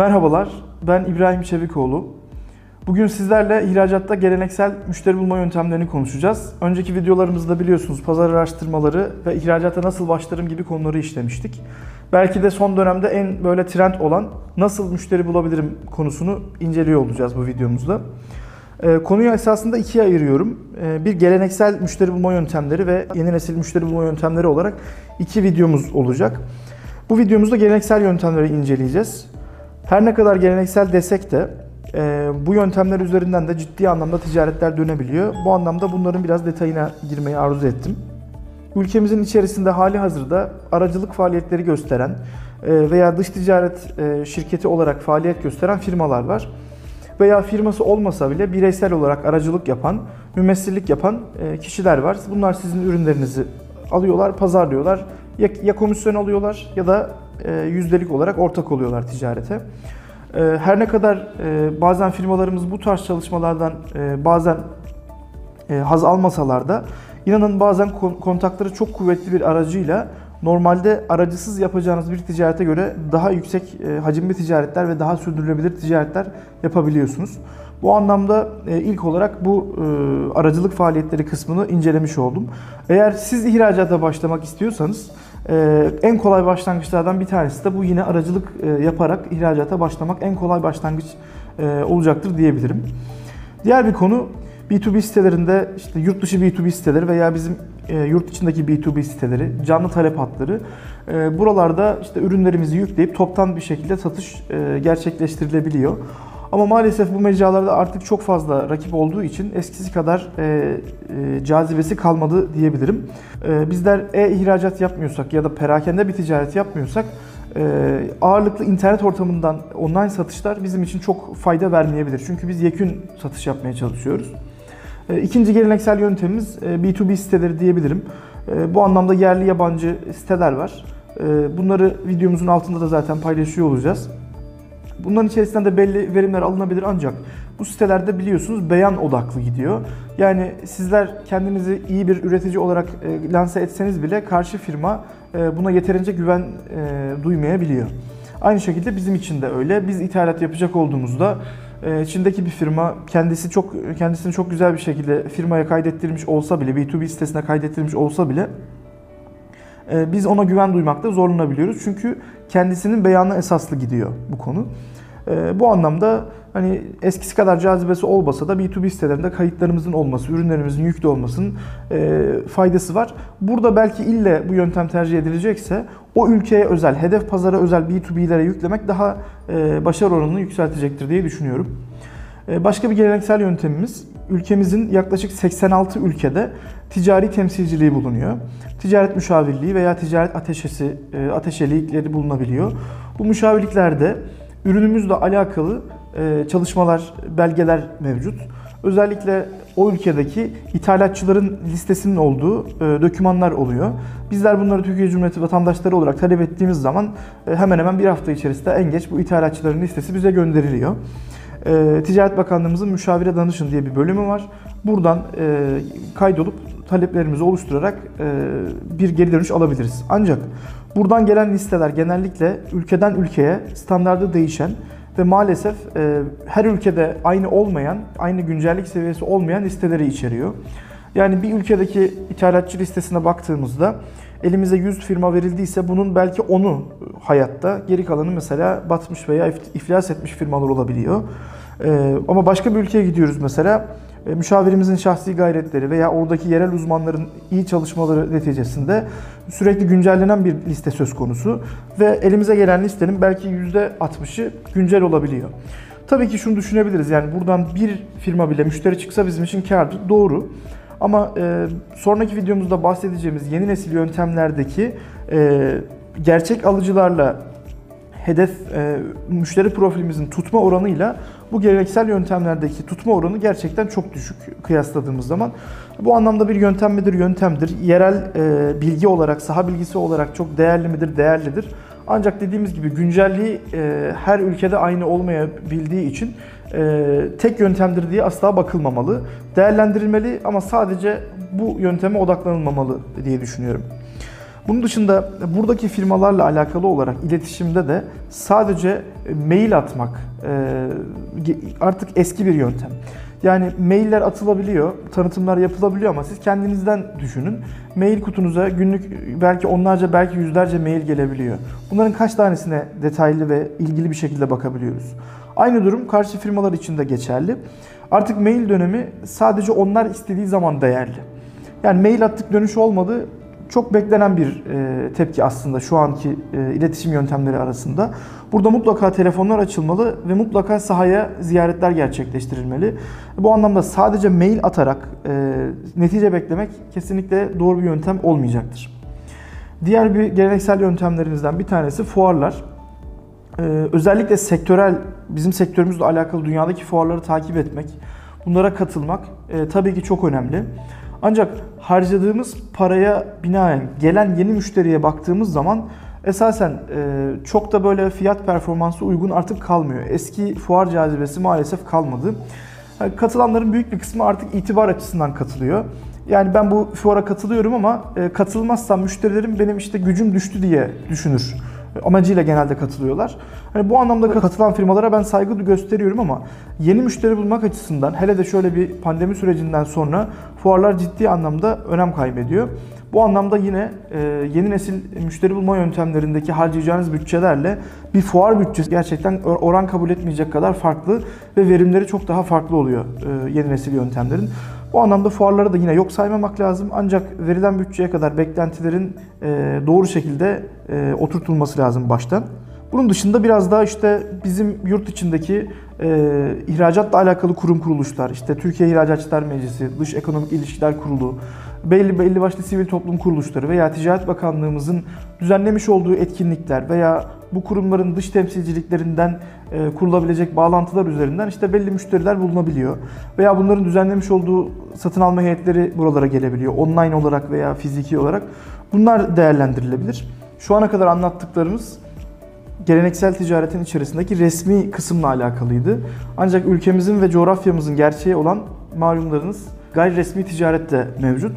Merhabalar, ben İbrahim Çevikoğlu. Bugün sizlerle ihracatta geleneksel müşteri bulma yöntemlerini konuşacağız. Önceki videolarımızda biliyorsunuz pazar araştırmaları ve ihracata nasıl başlarım gibi konuları işlemiştik. Belki de son dönemde en böyle trend olan nasıl müşteri bulabilirim konusunu inceliyor olacağız bu videomuzda. Ee, konuyu esasında ikiye ayırıyorum. Ee, bir geleneksel müşteri bulma yöntemleri ve yeni nesil müşteri bulma yöntemleri olarak iki videomuz olacak. Bu videomuzda geleneksel yöntemleri inceleyeceğiz. Her ne kadar geleneksel desek de e, bu yöntemler üzerinden de ciddi anlamda ticaretler dönebiliyor. Bu anlamda bunların biraz detayına girmeyi arzu ettim. Ülkemizin içerisinde hali hazırda aracılık faaliyetleri gösteren e, veya dış ticaret e, şirketi olarak faaliyet gösteren firmalar var. Veya firması olmasa bile bireysel olarak aracılık yapan, mümessillik yapan e, kişiler var. Bunlar sizin ürünlerinizi alıyorlar, pazarlıyorlar. Ya, ya komisyon alıyorlar ya da yüzdelik olarak ortak oluyorlar ticarete. E, her ne kadar e, bazen firmalarımız bu tarz çalışmalardan e, bazen e, haz almasalar da inanın bazen kon- kontakları çok kuvvetli bir aracıyla normalde aracısız yapacağınız bir ticarete göre daha yüksek e, hacimli ticaretler ve daha sürdürülebilir ticaretler yapabiliyorsunuz. Bu anlamda e, ilk olarak bu e, aracılık faaliyetleri kısmını incelemiş oldum. Eğer siz ihracata başlamak istiyorsanız e, en kolay başlangıçlardan bir tanesi de bu yine aracılık e, yaparak ihracata başlamak en kolay başlangıç e, olacaktır diyebilirim. Diğer bir konu B2B sitelerinde işte yurt dışı B2B siteleri veya bizim e, yurt içindeki B2B siteleri, canlı talep hatları. Buralarda işte ürünlerimizi yükleyip toptan bir şekilde satış gerçekleştirilebiliyor. Ama maalesef bu mecralarda artık çok fazla rakip olduğu için eskisi kadar e, e, cazibesi kalmadı diyebilirim. E, bizler e-ihracat yapmıyorsak ya da perakende bir ticaret yapmıyorsak e, ağırlıklı internet ortamından online satışlar bizim için çok fayda vermeyebilir. Çünkü biz yekün satış yapmaya çalışıyoruz. E, İkinci geleneksel yöntemimiz e, B2B siteleri diyebilirim. E, Bu anlamda yerli yabancı siteler var. E, Bunları videomuzun altında da zaten paylaşıyor olacağız. Bunların içerisinden de belli verimler alınabilir ancak bu sitelerde biliyorsunuz beyan odaklı gidiyor. Yani sizler kendinizi iyi bir üretici olarak e, lanse etseniz bile karşı firma e, buna yeterince güven e, duymayabiliyor. Aynı şekilde bizim için de öyle. Biz ithalat yapacak olduğumuzda e, Çin'deki bir firma kendisi çok kendisini çok güzel bir şekilde firmaya kaydettirmiş olsa bile B2B sitesine kaydettirmiş olsa bile biz ona güven duymakta zorlanabiliyoruz. Çünkü kendisinin beyanı esaslı gidiyor bu konu. E, Bu anlamda hani eskisi kadar cazibesi olmasa da B2B sitelerinde kayıtlarımızın olması, ürünlerimizin yüklü olmasının e, faydası var. Burada belki ille bu yöntem tercih edilecekse o ülkeye özel, hedef pazara özel B2B'lere yüklemek daha e, başarı oranını yükseltecektir diye düşünüyorum. E, Başka bir geleneksel yöntemimiz ülkemizin yaklaşık 86 ülkede ticari temsilciliği bulunuyor. Ticaret müşavirliği veya ticaret ateşesi, e, ateşelikleri bulunabiliyor. Bu müşavirliklerde ürünümüzle alakalı e, çalışmalar, belgeler mevcut. Özellikle o ülkedeki ithalatçıların listesinin olduğu e, dokümanlar oluyor. Bizler bunları Türkiye Cumhuriyeti vatandaşları olarak talep ettiğimiz zaman e, hemen hemen bir hafta içerisinde en geç bu ithalatçıların listesi bize gönderiliyor. E, Ticaret Bakanlığımızın müşavire danışın diye bir bölümü var. Buradan e, kaydolup taleplerimizi oluşturarak e, bir geri dönüş alabiliriz. Ancak buradan gelen listeler genellikle ülkeden ülkeye standardı değişen ve maalesef e, her ülkede aynı olmayan, aynı güncellik seviyesi olmayan listeleri içeriyor. Yani bir ülkedeki ithalatçı listesine baktığımızda elimize 100 firma verildiyse bunun belki 10'u hayatta, geri kalanı mesela batmış veya if- iflas etmiş firmalar olabiliyor. Ee, ama başka bir ülkeye gidiyoruz mesela. e, Müşavirimizin şahsi gayretleri veya oradaki yerel uzmanların iyi çalışmaları neticesinde sürekli güncellenen bir liste söz konusu ve elimize gelen listenin belki %60'ı güncel olabiliyor. Tabii ki şunu düşünebiliriz yani buradan bir firma bile müşteri çıksa bizim için kârdır. Doğru. Ama e, sonraki videomuzda bahsedeceğimiz yeni nesil yöntemlerdeki e, gerçek alıcılarla hedef e, müşteri profilimizin tutma oranıyla bu geleneksel yöntemlerdeki tutma oranı gerçekten çok düşük kıyasladığımız zaman. Bu anlamda bir yöntem midir? Yöntemdir. Yerel e, bilgi olarak, saha bilgisi olarak çok değerli midir? Değerlidir. Ancak dediğimiz gibi güncelliği e, her ülkede aynı olmayabildiği için e, tek yöntemdir diye asla bakılmamalı. Değerlendirilmeli ama sadece bu yönteme odaklanılmamalı diye düşünüyorum. Bunun dışında buradaki firmalarla alakalı olarak iletişimde de sadece mail atmak e, artık eski bir yöntem. Yani mailler atılabiliyor, tanıtımlar yapılabiliyor ama siz kendinizden düşünün. Mail kutunuza günlük belki onlarca belki yüzlerce mail gelebiliyor. Bunların kaç tanesine detaylı ve ilgili bir şekilde bakabiliyoruz. Aynı durum karşı firmalar için de geçerli. Artık mail dönemi sadece onlar istediği zaman değerli. Yani mail attık dönüş olmadı çok beklenen bir e, tepki aslında şu anki e, iletişim yöntemleri arasında. Burada mutlaka telefonlar açılmalı ve mutlaka sahaya ziyaretler gerçekleştirilmeli. Bu anlamda sadece mail atarak e, netice beklemek kesinlikle doğru bir yöntem olmayacaktır. Diğer bir geleneksel yöntemlerimizden bir tanesi fuarlar. Özellikle sektörel, bizim sektörümüzle alakalı dünyadaki fuarları takip etmek, bunlara katılmak tabii ki çok önemli. Ancak harcadığımız paraya binaen gelen yeni müşteriye baktığımız zaman esasen e, çok da böyle fiyat performansı uygun artık kalmıyor. Eski fuar cazibesi maalesef kalmadı. Katılanların büyük bir kısmı artık itibar açısından katılıyor. Yani ben bu fuara katılıyorum ama e, katılmazsam müşterilerim benim işte gücüm düştü diye düşünür amacıyla genelde katılıyorlar. Hani bu anlamda katılan firmalara ben saygı gösteriyorum ama yeni müşteri bulmak açısından hele de şöyle bir pandemi sürecinden sonra fuarlar ciddi anlamda önem kaybediyor. Bu anlamda yine e, yeni nesil müşteri bulma yöntemlerindeki harcayacağınız bütçelerle bir fuar bütçesi gerçekten oran kabul etmeyecek kadar farklı ve verimleri çok daha farklı oluyor e, yeni nesil yöntemlerin. Bu anlamda fuarları da yine yok saymamak lazım. Ancak verilen bütçeye kadar beklentilerin e, doğru şekilde e, oturtulması lazım baştan. Bunun dışında biraz daha işte bizim yurt içindeki e, ihracatla alakalı kurum kuruluşlar, işte Türkiye İhracatçılar Meclisi, Dış Ekonomik İlişkiler Kurulu, belli belli başlı sivil toplum kuruluşları veya Ticaret Bakanlığımızın düzenlemiş olduğu etkinlikler veya bu kurumların dış temsilciliklerinden e, kurulabilecek bağlantılar üzerinden işte belli müşteriler bulunabiliyor. Veya bunların düzenlemiş olduğu satın alma heyetleri buralara gelebiliyor. Online olarak veya fiziki olarak. Bunlar değerlendirilebilir. Şu ana kadar anlattıklarımız geleneksel ticaretin içerisindeki resmi kısımla alakalıydı. Ancak ülkemizin ve coğrafyamızın gerçeği olan malumlarınız gayri resmi ticaret de mevcut.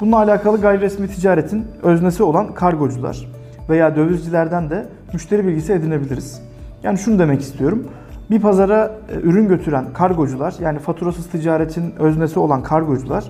Bununla alakalı gayri resmi ticaretin öznesi olan kargocular veya dövizcilerden de müşteri bilgisi edinebiliriz. Yani şunu demek istiyorum. Bir pazara e, ürün götüren kargocular yani faturasız ticaretin öznesi olan kargocular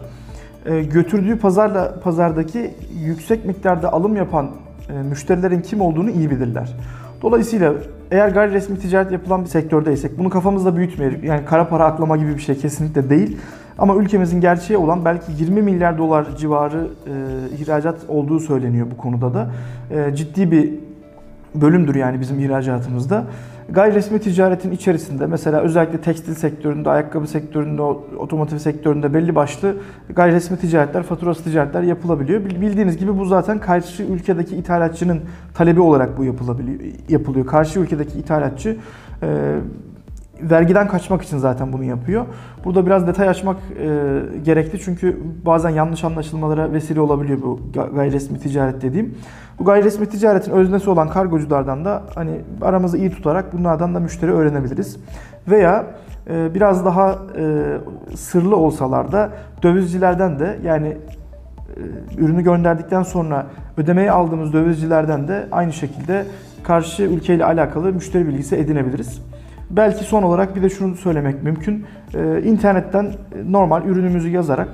e, götürdüğü pazarla pazardaki yüksek miktarda alım yapan e, müşterilerin kim olduğunu iyi bilirler. Dolayısıyla eğer gayri resmi ticaret yapılan bir sektördeysek bunu kafamızda büyütmeyelim. Yani kara para aklama gibi bir şey kesinlikle değil. Ama ülkemizin gerçeği olan belki 20 milyar dolar civarı e, ihracat olduğu söyleniyor bu konuda da. E, ciddi bir bölümdür yani bizim ihracatımızda. Gayri resmi ticaretin içerisinde mesela özellikle tekstil sektöründe, ayakkabı sektöründe, otomotiv sektöründe belli başlı gayri resmi ticaretler, faturası ticaretler yapılabiliyor. Bildiğiniz gibi bu zaten karşı ülkedeki ithalatçının talebi olarak bu yapılabiliyor, yapılıyor. Karşı ülkedeki ithalatçı vergiden kaçmak için zaten bunu yapıyor. Burada biraz detay açmak e, gerekli çünkü bazen yanlış anlaşılmalara vesile olabiliyor bu gayri resmi ticaret dediğim. Bu gayri resmi ticaretin öznesi olan kargoculardan da hani aramızı iyi tutarak bunlardan da müşteri öğrenebiliriz. Veya e, biraz daha e, sırlı olsalar da dövizcilerden de yani e, ürünü gönderdikten sonra ödemeyi aldığımız dövizcilerden de aynı şekilde karşı ülkeyle alakalı müşteri bilgisi edinebiliriz. Belki son olarak bir de şunu söylemek mümkün. Ee, internetten normal ürünümüzü yazarak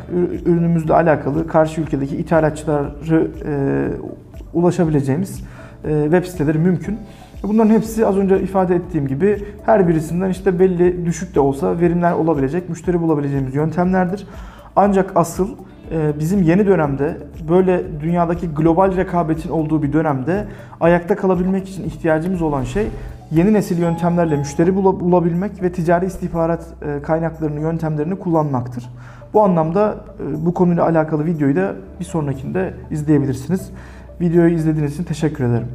ürünümüzle alakalı karşı ülkedeki ithalatçıları e, ulaşabileceğimiz e, web siteleri mümkün. Bunların hepsi az önce ifade ettiğim gibi her birisinden işte belli düşük de olsa verimler olabilecek, müşteri bulabileceğimiz yöntemlerdir. Ancak asıl e, bizim yeni dönemde böyle dünyadaki global rekabetin olduğu bir dönemde ayakta kalabilmek için ihtiyacımız olan şey yeni nesil yöntemlerle müşteri bulabilmek ve ticari istihbarat e, kaynaklarını, yöntemlerini kullanmaktır. Bu anlamda e, bu konuyla alakalı videoyu da bir sonrakinde izleyebilirsiniz. Videoyu izlediğiniz için teşekkür ederim.